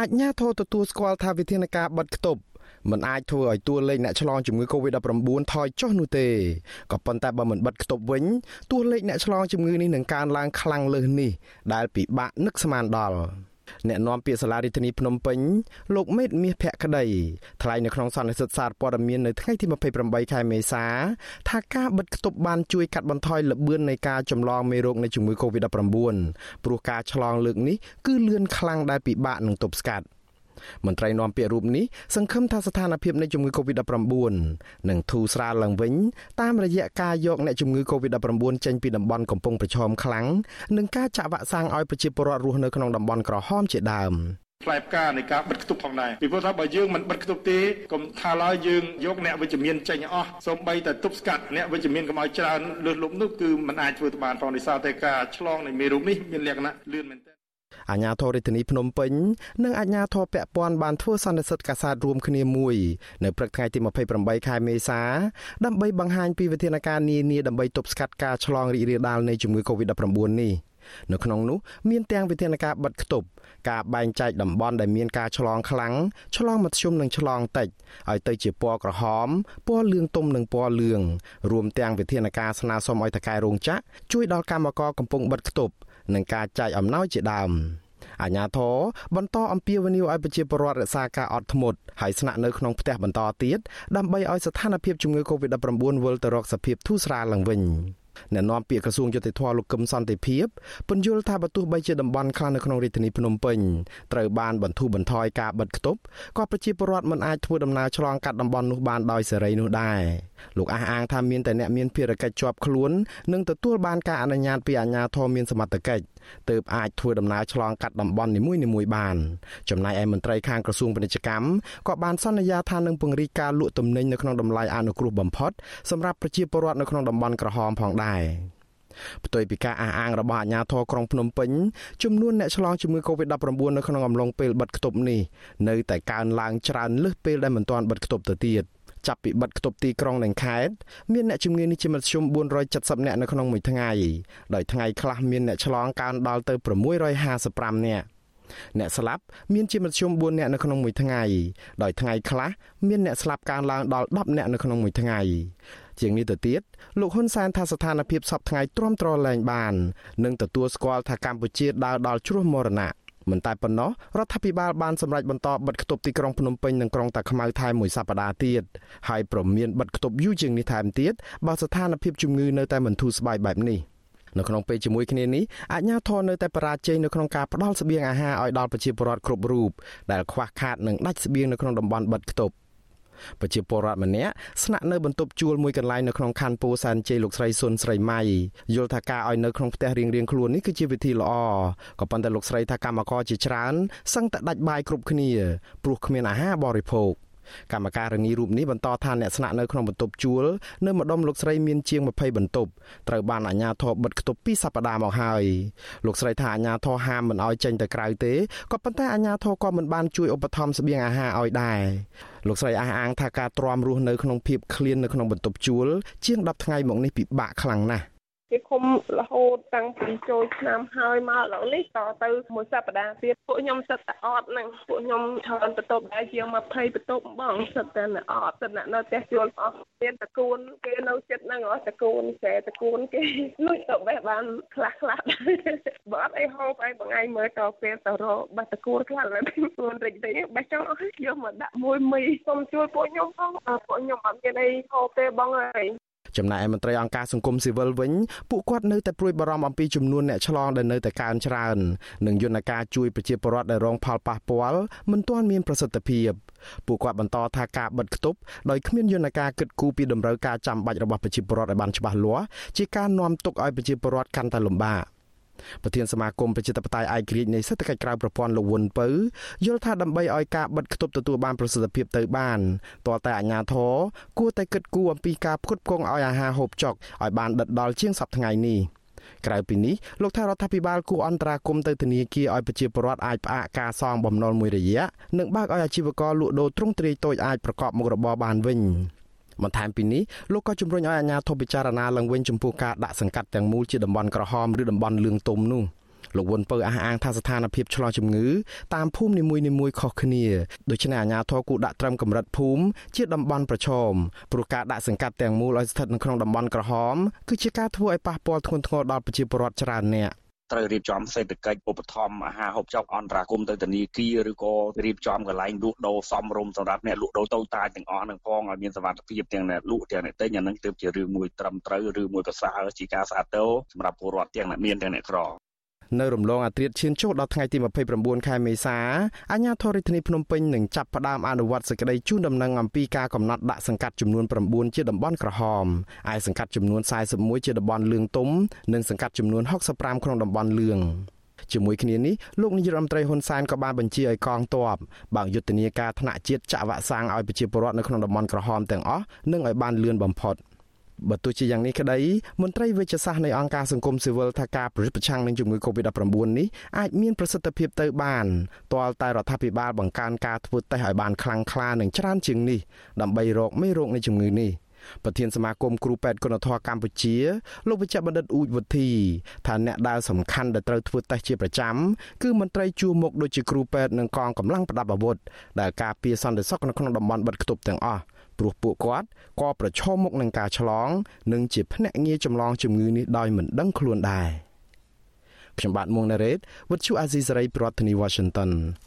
អាជ្ញាធរទទួលស្គាល់ថាវិធានការបិទគប់មិនអាចធ្វើឲ្យតួលេខអ្នកឆ្លងជំងឺ Covid-19 ថយចុះនោះទេក៏ប៉ុន្តែបើមិនបិទគប់វិញតួលេខអ្នកឆ្លងជំងឺនេះនឹងកើនឡើងខ្លាំងលើសនេះដែលពិបាកនឹកស្មានដល់ អ្នកនាំពាក្យសាលារដ្ឋាភិបាលភ្នំពេញលោកមេតមាសភក្តីថ្លែងនៅក្នុងសន្និសីទសារព័ត៌មាននៅថ្ងៃទី28ខែមេសា ថាការបិទគប់បានជួយកាត់បន្ថយល្បឿននៃការចម្លងមេរោគនៃជំងឺ Covid-19 ព្រោះការឆ្លងលើកនេះគឺលឿនខ្លាំងដែលពិបាកនឹងទប់ស្កាត់។ មន្ត្រីនាំពាក្យរូបនេះសង្ឃឹមថាស្ថានភាពនៃជំងឺ Covid-19 នឹងធូរស្រាលឡើងវិញតាមរយៈការយកអ្នកជំងឺ Covid-19 ចេញពីតំបន់កំពុងប្រឈមខ្លាំងនិងការចាក់វ៉ាក់សាំងឲ្យប្រជាពលរដ្ឋរស់នៅក្នុងតំបន់ក្រហមជាដើមផ្លែផ្កានៃការបិទគប់ផងដែរពីព្រោះថាបើយើងមិនបិទគប់ទេកុំថាឡើយយើងយកអ្នកវិជ្ជមានចេញអស់សូម្បីតែទប់ស្កាត់អ្នកវិជ្ជមានកុំឲ្យច្រើនលើសលប់នោះគឺมันអាចធ្វើទៅបានផងដោយសារតែការឆ្លងនៃមេរោគនេះមានលក្ខណៈលឿនមែនទែន អាជ្ញាធររាជធានីភ្នំពេញនិងអាជ្ញាធរពាក់ព័ន្ធបានធ្វើសន្និសីទកាសែតរួមគ្នាមួយនៅព្រឹកថ្ងៃទី28ខែមេសាដើម្បីបង្ហាញពីវិធានការនានាដើម្បីទប់ស្កាត់ការឆ្លងរីករាលដាលនៃជំងឺ Covid-19 នេះ នៅក្នុងនោះមានទាំងវិធានការបិទគប់ការបែងចែកតំបន់ដែលមានការឆ្លងខ្លាំងឆ្លងមធ្យមនិងឆ្លងតិចឲ្យទៅជាពណ៌ក្រហមពណ៌លឿងទុំនិងពណ៌លឿងរួមទាំងវិធានការស្នើសុំឲ្យតកែរោងចក្រជួយដល់កម្មករកំពុងបិទគប់និងការចែកអំណោយជាដើមអាញាធរបន្តអំពាវនាវឲ្យប្រជាពលរដ្ឋរក្សាការអត់ធ្មត់ហើយស្នាក់នៅក្នុងផ្ទះបន្តទៀតដើម្បីឲ្យស្ថានភាពជំងឺ Covid-19 វិលទៅរកសភាពធូរស្រាលឡើងវិញ អ្នកនាំពាក្យក្រសួងយុតិធធលោកកឹមសន្តិភាពពន្យល់ថាបើទោះបីជាតំបន់ខ្លះនៅក្នុងរាជធានីភ្នំពេញត្រូវបានបន្ធូរបន្ថយការបិទគប់ក៏ប្រជាពលរដ្ឋមិនអាចធ្វើដំណើរឆ្លងកាត់តំបន់នោះបានដោយសេរីនោះដែរលោកអះអាងថាមានតែអ្នកមានភារកិច្ចជាប់ខ្លួននិងទទួលបានការអនុញ្ញាតពីអាជ្ញាធរមានសមត្ថកិច្ចទើបអាចធ្វើដំណើរឆ្លងកាត់តំបន់នីមួយៗបានចំណែកឯមន្ត្រីខាងក្រសួងពាណិជ្ជកម្មក៏បានសន្យាថានឹងពង្រីកការលក់ទំនិញនៅក្នុងតម្លៃអនុគ្រោះបំផុតសម្រាប់ប្រជាពលរដ្ឋនៅក្នុងតំបន់ក្រហមផងដែរផ្ទុយពីការអះអាងរបស់អាជ្ញាធរក្រុងភ្នំពេញចំនួនអ្នកឆ្លងជំងឺ Covid-19 នៅក្នុងអំឡុងពេលបិទគប់នេះនៅតែកើនឡើងច្រើនលើសពេលដែលមិនទាន់បិទគប់ទៅទៀត។ ចាប់ពីបិទគប់ទីក្រុងនិងខេត្តមានអ្នកជំងឺនេះជាមធ្យម470នាក់នៅក្នុងមួយថ្ងៃដោយថ្ងៃខ្លះមានអ្នកឆ្លងកើនដល់ទៅ655នាក់អ្នកស្លាប់មានជាមធ្យម4នាក់នៅក្នុងមួយថ្ងៃដោយថ្ងៃខ្លះមានអ្នកស្លាប់កើនឡើងដល់10នាក់នៅក្នុងមួយថ្ងៃជាងនេះទៅទៀតលោកហ៊ុនសែនថាស្ថានភាពសពថ្ងៃទ្រាំទ្រលែងបាន និងទទួលស្គាល់ថាកម្ពុជាដើរដល់ជ្រោះមរណៈ មិនតែប៉ុណ្ណោះរដ្ឋាភិបាលបានសម្រេចបន្តបិទគប់ទីក្រុងភ្នំពេញនិងក្រុងតាខ្មៅថែមមួយសប្តាហ៍ទៀតហើយប្រមានបិទគប់យូរជាងនេះថែមទៀតបើស្ថានភាពជំងឺនៅតែមិនធូរស្បើយបែបនេះនៅក្នុងពេលជាមួយគ្នានេះអាជ្ញាធរនៅតែបរាជ័យនៅក្នុងការផ្តល់ស្បៀងអាហារឲ្យដល់ប្រជាពលរដ្ឋគ្រប់រូបដែលខ្វះខាតនិងដាច់ស្បៀងនៅក្នុងតំបន់បិទគប់ ប្រជាពលរដ្ឋម្នាក់ស្នាក់នៅបន្ទប់ជួលមួយកន្លែងនៅក្នុងខណ្ឌពោធិ៍សែនជ័យលោកស្រីសុនស្រីម៉ៃយល់ថាការឲ្យនៅក្នុងផ្ទះរៀងៗខ្លួននេះគឺជាវិធីល្អក៏ប៉ុន្តែលោកស្រីថាកម្មករជាច្រើនសឹងតែដាច់បាយគ្រប់គ្នាព្រោះគ្មានអាហារបរិភោគកម្មការរនីរូបនេះបន្តថាអ្នកស្នាក់នៅក្នុងបន្ទប់ជួលនៅម្ដុំលោកស្រីមានជាង20បន្ទប់ត្រូវបានអាជ្ញាធរបិទគប់ពីសប្តាហ៍មកហើយលោកស្រីថាអាជ្ញាធរហាមមិនឲ្យចេញទៅក្រៅទេក៏ប៉ុន្តែអាជ្ញាធរក៏មិនបានជួយឧបត្ថម្ភស្បៀងអាហារឲ្យដែរ លោកស្រីអះអាងថាការទ្រាំរស់នៅក្នុងភាពឃ្លាននៅក្នុងបន្ទប់ជួលជាង10ថ្ងៃមកនេះពិបាកខ្លាំងណាស់ គេឃុំរហូតតាំងពីចូលឆ្នាំហើយមកឥឡូវនេះតទៅមួយសប្តាហ៍ទៀតពួកខ្ញុំសិតតែអត់ហ្នឹងពួកខ្ញុំច្រើនបន្ទប់ដែរជាង20បន្ទប់បងសិតតែអត់សិតតែនៅផ្ទះជួលអស់មានតកូនគេនៅចិត្តហ្នឹងអស់តកូនចែតកូនគេលួចទៅបេះបានខ្លះខ្លះបើអត់អីហូបអីបងឯងមើលតពេលទៅរកបេះតកូនខ្លះឡើយខ្លួនរិចរិចបេះចង់អស់យកមកដាក់មួយមីសុំជួយពួកខ្ញុំផងពួកខ្ញុំអត់មានអីហូបទេបងអើយ ចំណែកឯមន្ត្រីអង្គការសង្គមស៊ីវិលវិញពួកគាត់នៅតែព្រួយបារម្ភអំពីចំនួនអ្នកឆ្លងដែលនៅតែកើនច្រើននិងយន្តការជួយប្រជាពលរដ្ឋដែលរងផលប៉ះពាល់មិនទាន់មានប្រសិទ្ធភាពពួកគាត់បន្តថាការបិទគប់ដោយគ្មានយន្តការគិតគូរពីតម្រូវការចាំបាច់របស់ប្រជាពលរដ្ឋឲ្យបានច្បាស់លាស់ជាការនាំទុកឲ្យប្រជាពលរដ្ឋកាន់តែលំបាក ប្រធានសមាគមប្រជាធិបតេយ្យឯករាជ្យនៃសេដ្ឋកិច្ចក្រៅប្រព័ន្ធលោកវុនពៅយល់ថាដើម្បីឲ្យការបិទគប់ទទួលបានប្រសិទ្ធភាពទៅបានតើតែអាជ្ញាធរគួរតែគិតគូរអំពីការផ្គត់ផ្គង់ឲ្យអាហារហូបចុកឲ្យបានដិតដល់ជាងសប្តាហ៍ថ្ងៃនេះក្រៅពីនេះលោកថារដ្ឋាភិបាលគួរអន្តរាគមន៍ទៅធនាគារឲ្យប្រជាពលរដ្ឋអាចផ្អាកការសងបំណុលមួយរយៈនិងបើកឲ្យអាជីវករលក់ដូរទ្រង់ទ្រាយតូចអាចប្រកបមុខរបរបានវិញ បន្ថែមពីនេះលោកក៏ជំរុញឲ្យអាជ្ញាធរពិចារណាឡើងវិញចំពោះការដាក់សង្កាត់ទាំងមូលជាតំបន់ក្រហមឬតំបន់លឿងទុំនោះលោកវុនពៅអះអាងថាស្ថានភាពឆ្លងជំងឺតាមភូមិនីមួយៗខុសគ្នាដូច្នេះអាជ្ញាធរគូដាក់ត្រឹមកម្រិតភូមិជាតំបន់ប្រឈមព្រោះការដាក់សង្កាត់ទាំងមូលឲ្យស្ថិតនៅក្នុងតំបន់ក្រហមគឺជាការធ្វើឲ្យប៉ះពាល់ធ្ងន់ធ្ងរដល់ប្រជាពលរដ្ឋច្រើនអ្នក ត្រូវរៀបចំសេដ្ឋកិច្ចឧបត្ថម្ភអាហារហូបចុកអន្តរាគមទៅធនាគារឬក៏រៀបចំកន្លែងលក់ដូរសមរម្យសម្រាប់អ្នកលក់ដូរតូចតាចទាំងអស់នឹងផងឲ្យមានសវត្ថិភាពទាំងអ្នកលក់ទាំងអ្នកទិញអានឹងទើបជារឿងមួយត្រឹមត្រូវឬមួយប្រសើរជាការស្អាតតោសម្រាប់ពលរដ្ឋទាំងអ្នកមានទាំងអ្នកក្រ នៅរំលងអាត្រាតឈានចូលដល់ថ្ងៃទី29ខែមេសាអាជ្ញាធររាជធានីភ្នំពេញនឹងចាប់ផ្ដើមអនុវត្តសេចក្តីជូនដំណឹងអំពីការកំណត់ដាក់សង្កាត់ចំនួន9ជាតំបន់ក្រហមឯសង្កាត់ចំនួន41ជាតំបន់លឿងទុំនិងសង្កាត់ចំនួន65ក្នុងតំបន់លឿងជាមួយគ្នានេះលោកនាយរដ្ឋមន្ត្រីហ៊ុនសែនក៏បានបញ្ជាឲ្យកងទ័ពបើកយុទ្ធនាការថ្នាក់ជាតិចាក់វ៉ាក់សាំងឲ្យប្រជាពលរដ្ឋនៅក្នុងតំបន់ក្រហមទាំងអស់និងឲ្យបានលឿនបំផុត។ បើទោះជាយ៉ាងនេះក្តីមន្ត្រីវិទ្យាសាស្ត្រនៃអង្គការសង្គមស៊ីវិលថាការប្រយុទ្ធប្រឆាំងនឹងជំងឺ Covid-19 នេះអាចមានប្រសិទ្ធភាពទៅបានទាល់តែរដ្ឋាភិបាលបង្កើនការធ្វើតេស្តឲ្យបានខ្លាំងក្លានិងច្រើនជាងនេះដើម្បីរកមេរោគនៃជំងឺនេះប្រធានសមាគមគ្រូពេទ្យគុណធម៌កម្ពុជាលោកវិជ្ជបណ្ឌិតអ៊ូចវុធីថាអ្នកដែលសំខាន់ដែលត្រូវធ្វើតេស្តជាប្រចាំគឺមន្ត្រីជួរមុខដូចជាគ្រូពេទ្យនិងកងកម្លាំងប្រដាប់អាវុធដែលការពារសន្តិសុខនៅក្នុងតំបន់បិទគប់ទាំងអស់ ព្រោះពួកគាត់ក៏ប្រឈមមុខនឹងការឆ្លង និងជាភ្នាក់ងារចម្លងជំងឺនេះដោយមិនដឹងខ្លួនដែរខ្ញុំបាទមួងណារ៉េត With you Azizi Saray ប្រធានាធិបតី Washington